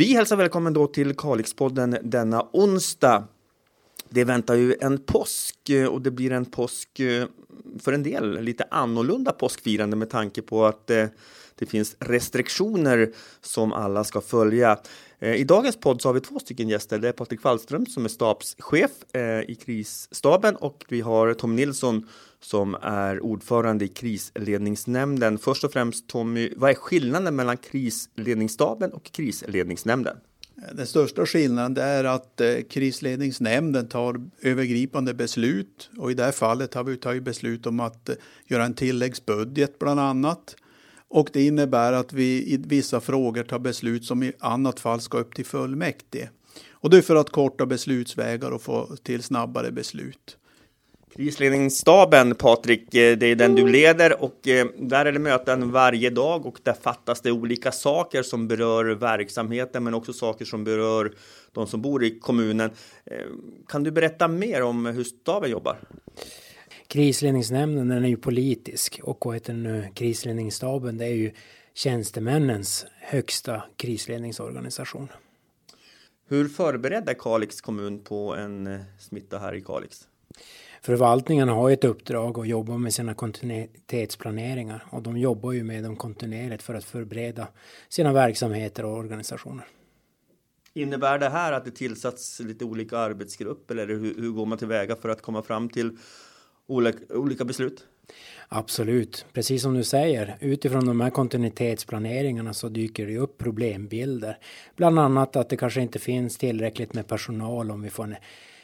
Vi hälsar välkommen då till Kalixpodden denna onsdag. Det väntar ju en påsk eh, och det blir en påsk eh, för en del lite annorlunda påskfirande med tanke på att eh, det finns restriktioner som alla ska följa. Eh, I dagens podd så har vi två stycken gäster. Det är Patrik Wallström som är stabschef eh, i krisstaben och vi har Tom Nilsson som är ordförande i krisledningsnämnden. Först och främst Tommy, vad är skillnaden mellan krisledningsstaben och krisledningsnämnden? Eh, den största skillnaden är att krisledningsnämnden tar övergripande beslut och i det här fallet har vi tagit beslut om att göra en tilläggsbudget bland annat. Och det innebär att vi i vissa frågor tar beslut som i annat fall ska upp till fullmäktige. Och det är för att korta beslutsvägar och få till snabbare beslut. Krisledningsstaben, Patrik, eh, det är den du leder och eh, där är det möten varje dag och där fattas det olika saker som berör verksamheten men också saker som berör de som bor i kommunen. Eh, kan du berätta mer om hur staben jobbar? Krisledningsnämnden den är ju politisk och vad heter nu, krisledningsstaben det är ju tjänstemännens högsta krisledningsorganisation. Hur förbereder Kalix kommun på en smitta här i Kalix? Förvaltningen har ett uppdrag att jobba med sina kontinuitetsplaneringar och de jobbar ju med dem kontinuerligt för att förbereda sina verksamheter och organisationer. Innebär det här att det tillsatts lite olika arbetsgrupper eller hur, hur går man tillväga för att komma fram till olika, beslut? Absolut, precis som du säger. Utifrån de här kontinuitetsplaneringarna så dyker det upp problembilder. Bland annat att det kanske inte finns tillräckligt med personal om vi får en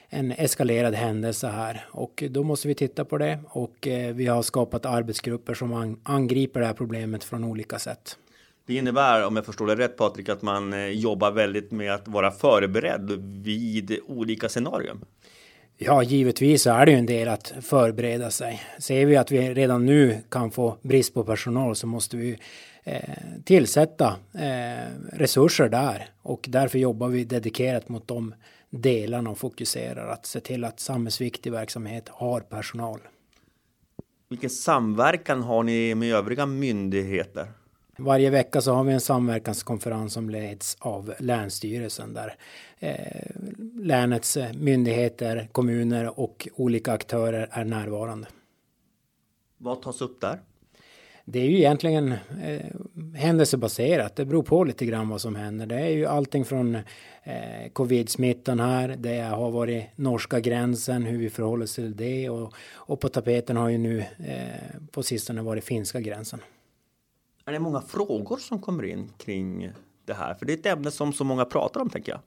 en eskalerad händelse här och då måste vi titta på det och eh, vi har skapat arbetsgrupper som angriper det här problemet från olika sätt. Det innebär, om jag förstår det rätt Patrik, att man eh, jobbar väldigt med att vara förberedd vid olika scenarion. Ja, givetvis är det ju en del att förbereda sig. Ser vi att vi redan nu kan få brist på personal så måste vi eh, tillsätta eh, resurser där och därför jobbar vi dedikerat mot de delarna och fokuserar att se till att samhällsviktig verksamhet har personal. Vilken samverkan har ni med övriga myndigheter? Varje vecka så har vi en samverkanskonferens som leds av Länsstyrelsen där eh, länets myndigheter, kommuner och olika aktörer är närvarande. Vad tas upp där? det är ju egentligen eh, händelsebaserat. Det beror på lite grann vad som händer. Det är ju allting från eh, covid-smittan här. Det har varit norska gränsen, hur vi förhåller oss till det. Och, och på tapeten har ju nu eh, på sistone varit finska gränsen. Är det många frågor som kommer in kring det här? För det är ett ämne som så många pratar om, tänker jag.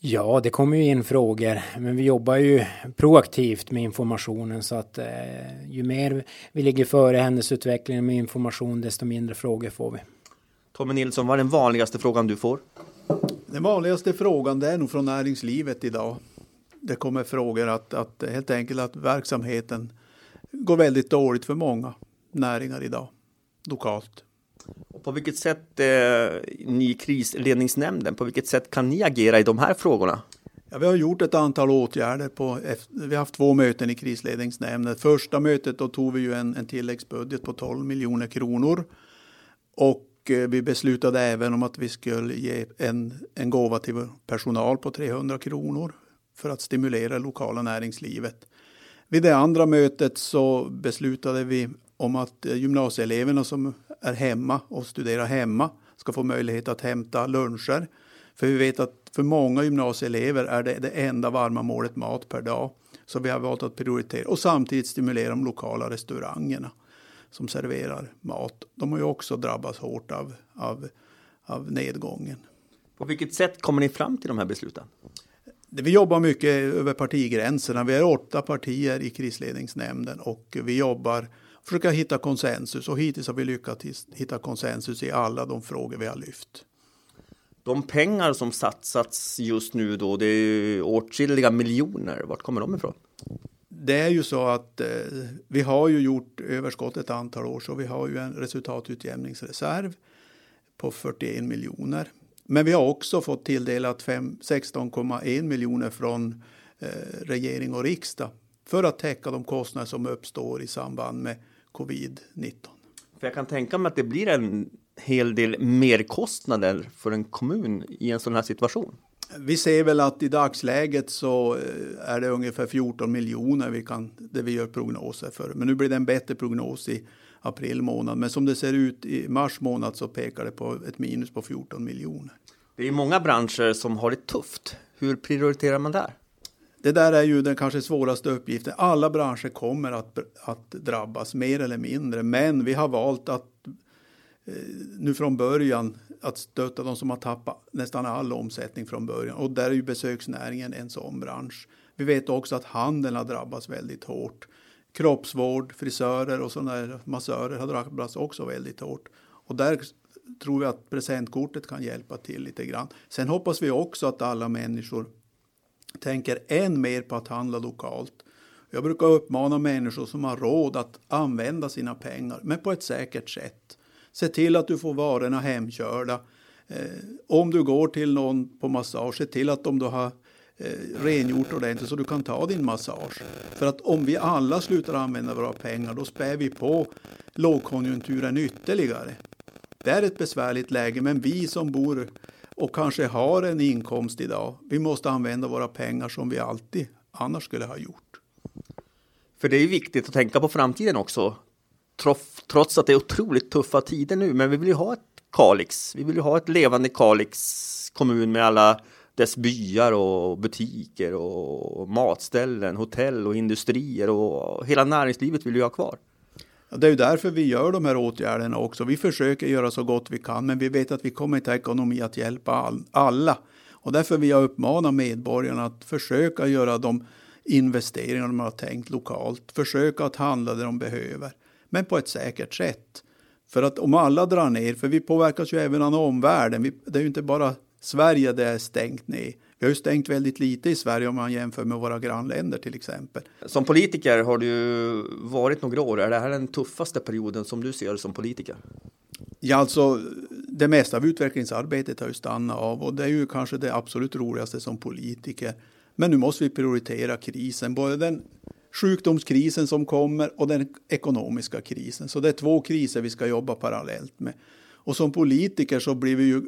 Ja, det kommer ju in frågor, men vi jobbar ju proaktivt med informationen så att eh, ju mer vi ligger före händelseutvecklingen med information, desto mindre frågor får vi. Tommy Nilsson, vad är den vanligaste frågan du får? Den vanligaste frågan det är nog från näringslivet idag. Det kommer frågor att, att helt enkelt att verksamheten går väldigt dåligt för många näringar idag, lokalt. På vilket sätt, eh, ni krisledningsnämnden, på vilket sätt kan ni agera i de här frågorna? Ja, vi har gjort ett antal åtgärder. På, vi har haft två möten i krisledningsnämnden. Första mötet då tog vi ju en, en tilläggsbudget på 12 miljoner kronor. Och eh, vi beslutade även om att vi skulle ge en, en gåva till personal på 300 kronor för att stimulera det lokala näringslivet. Vid det andra mötet så beslutade vi om att eh, gymnasieeleverna som är hemma och studerar hemma ska få möjlighet att hämta luncher. För vi vet att för många gymnasieelever är det det enda varma målet mat per dag. Så vi har valt att prioritera och samtidigt stimulera de lokala restaurangerna som serverar mat. De har ju också drabbats hårt av, av, av nedgången. På vilket sätt kommer ni fram till de här besluten? Vi jobbar mycket över partigränserna. Vi är åtta partier i krisledningsnämnden och vi jobbar försöka hitta konsensus och hittills har vi lyckats hitta konsensus i alla de frågor vi har lyft. De pengar som satsats just nu då, det är åtskilliga miljoner. Vart kommer de ifrån? Det är ju så att eh, vi har ju gjort överskott ett antal år så vi har ju en resultatutjämningsreserv på 41 miljoner. Men vi har också fått tilldelat 16,1 miljoner från eh, regering och riksdag för att täcka de kostnader som uppstår i samband med covid-19. För jag kan tänka mig att det blir en hel del merkostnader för en kommun i en sån här situation? Vi ser väl att i dagsläget så eh, är det ungefär 14 miljoner vi kan, det vi gör prognoser för. Men nu blir det en bättre prognos i april månad. Men som det ser ut i mars månad så pekar det på ett minus på 14 miljoner. Det är många branscher som har det tufft. Hur prioriterar man där? Det där är ju den kanske svåraste uppgiften. Alla branscher kommer att, att drabbas mer eller mindre, men vi har valt att eh, nu från början att stötta de som har tappat nästan all omsättning från början och där är ju besöksnäringen en sån bransch. Vi vet också att handeln har drabbats väldigt hårt. Kroppsvård, frisörer och sådana massörer har drabbats också väldigt hårt och där tror jag att presentkortet kan hjälpa till lite grann. Sen hoppas vi också att alla människor tänker än mer på att handla lokalt. Jag brukar uppmana människor som har råd att använda sina pengar, men på ett säkert sätt. Se till att du får varorna hemkörda. Eh, om du går till någon på massage, se till att om du har eh, rengjort ordentligt så du kan ta din massage. För att om vi alla slutar använda våra pengar då spär vi på lågkonjunkturen ytterligare. Det är ett besvärligt läge, men vi som bor och kanske har en inkomst idag, vi måste använda våra pengar som vi alltid annars skulle ha gjort. För det är ju viktigt att tänka på framtiden också. Trots att det är otroligt tuffa tider nu, men vi vill ju ha ett Kalix. Vi vill ju ha ett levande Kalix kommun med alla dess byar och butiker och matställen, hotell och industrier och hela näringslivet vill vi ha kvar. Det är ju därför vi gör de här åtgärderna också. Vi försöker göra så gott vi kan, men vi vet att vi kommer inte ha ekonomi att hjälpa all, alla. Och därför vill jag uppmana medborgarna att försöka göra de investeringar de har tänkt lokalt. Försöka att handla det de behöver, men på ett säkert sätt. För att om alla drar ner, för vi påverkas ju även av omvärlden. Vi, det är ju inte bara Sverige det är stängt ner. Vi har ju stängt väldigt lite i Sverige om man jämför med våra grannländer till exempel. Som politiker har du varit några år. Är det här den tuffaste perioden som du ser som politiker? Ja, alltså det mesta av utvecklingsarbetet har ju stannat av och det är ju kanske det absolut roligaste som politiker. Men nu måste vi prioritera krisen, både den sjukdomskrisen som kommer och den ekonomiska krisen. Så det är två kriser vi ska jobba parallellt med. Och som politiker så blir vi ju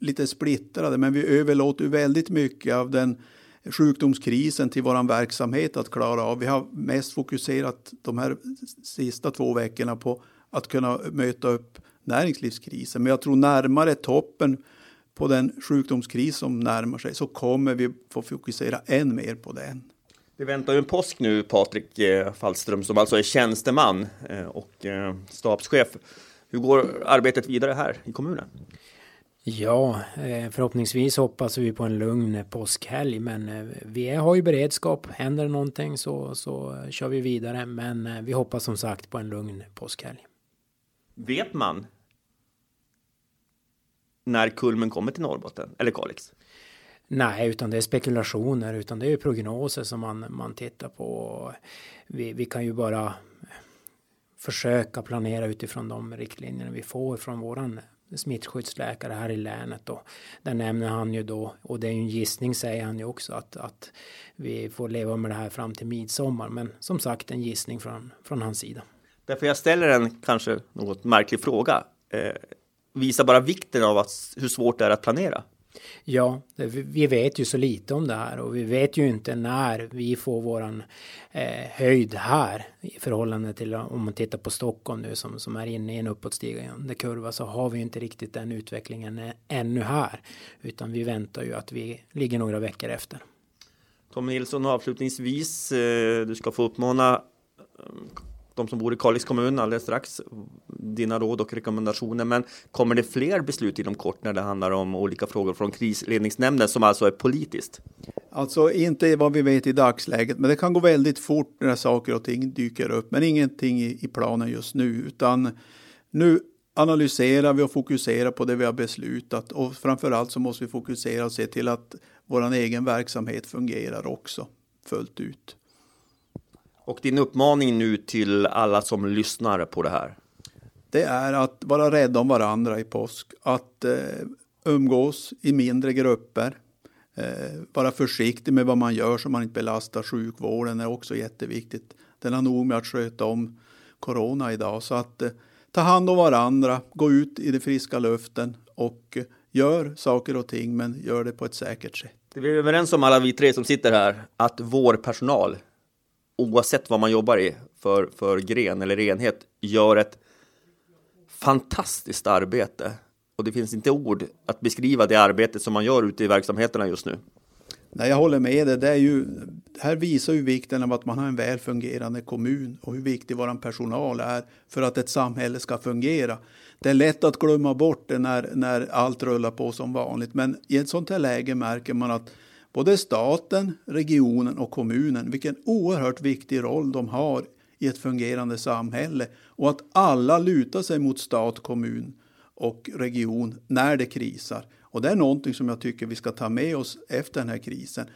lite splittrade, men vi överlåter väldigt mycket av den sjukdomskrisen till vår verksamhet att klara av. Vi har mest fokuserat de här sista två veckorna på att kunna möta upp näringslivskrisen. Men jag tror närmare toppen på den sjukdomskris som närmar sig så kommer vi få fokusera än mer på den. Det väntar ju en påsk nu, Patrik eh, Fallström, som alltså är tjänsteman eh, och eh, stabschef. Hur går arbetet vidare här i kommunen? Ja, eh, förhoppningsvis hoppas vi på en lugn påskhelg, men eh, vi har ju beredskap. Händer det någonting så, så kör vi vidare, men eh, vi hoppas som sagt på en lugn påskhelg. Vet man när kulmen kommer till Norrbotten eller Kalix? Nej, utan det är spekulationer, utan det är prognoser som man, man tittar på. Vi, vi kan ju bara försöka planera utifrån de riktlinjerna vi får från våran smittskyddsläkare här i länet och där nämner han ju då och det är ju en gissning säger han ju också att, att vi får leva med det här fram till midsommar men som sagt en gissning från, från hans sida. Därför jag ställer en kanske något märklig fråga. Eh, visar bara vikten av att, hur svårt det är att planera. Ja, vi vet ju så lite om det här och vi vet ju inte när vi får våran eh, höjd här i förhållande till om man tittar på Stockholm nu som, som är inne i en uppåtstigande kurva så har vi inte riktigt den utvecklingen eh, ännu här utan vi väntar ju att vi ligger några veckor efter. Tom Nilsson avslutningsvis, eh, du ska få uppmana eh, de som bor i Kalix kommun alldeles strax, dina råd och rekommendationer. Men kommer det fler beslut inom kort när det handlar om olika frågor från krisledningsnämnden som alltså är politiskt? Alltså inte vad vi vet i dagsläget, men det kan gå väldigt fort när saker och ting dyker upp. Men ingenting i, i planen just nu, utan nu analyserar vi och fokuserar på det vi har beslutat och framför allt så måste vi fokusera och se till att vår egen verksamhet fungerar också fullt ut. Och din uppmaning nu till alla som lyssnar på det här? Det är att vara rädda om varandra i påsk. Att eh, umgås i mindre grupper. Eh, vara försiktig med vad man gör så man inte belastar sjukvården är också jätteviktigt. Den har nog med att sköta om corona idag. Så att eh, ta hand om varandra, gå ut i den friska luften och eh, gör saker och ting, men gör det på ett säkert sätt. Det vi är överens om alla vi tre som sitter här, att vår personal, oavsett vad man jobbar i för, för gren eller enhet, gör ett fantastiskt arbete. Och det finns inte ord att beskriva det arbete som man gör ute i verksamheterna just nu. Nej, jag håller med dig. Det är ju, här visar ju vikten av att man har en väl fungerande kommun och hur viktig vår personal är för att ett samhälle ska fungera. Det är lätt att glömma bort det när, när allt rullar på som vanligt, men i ett sånt här läge märker man att både staten, regionen och kommunen, vilken oerhört viktig roll de har i ett fungerande samhälle och att alla lutar sig mot stat, kommun och region när det krisar. Och det är någonting som jag tycker vi ska ta med oss efter den här krisen.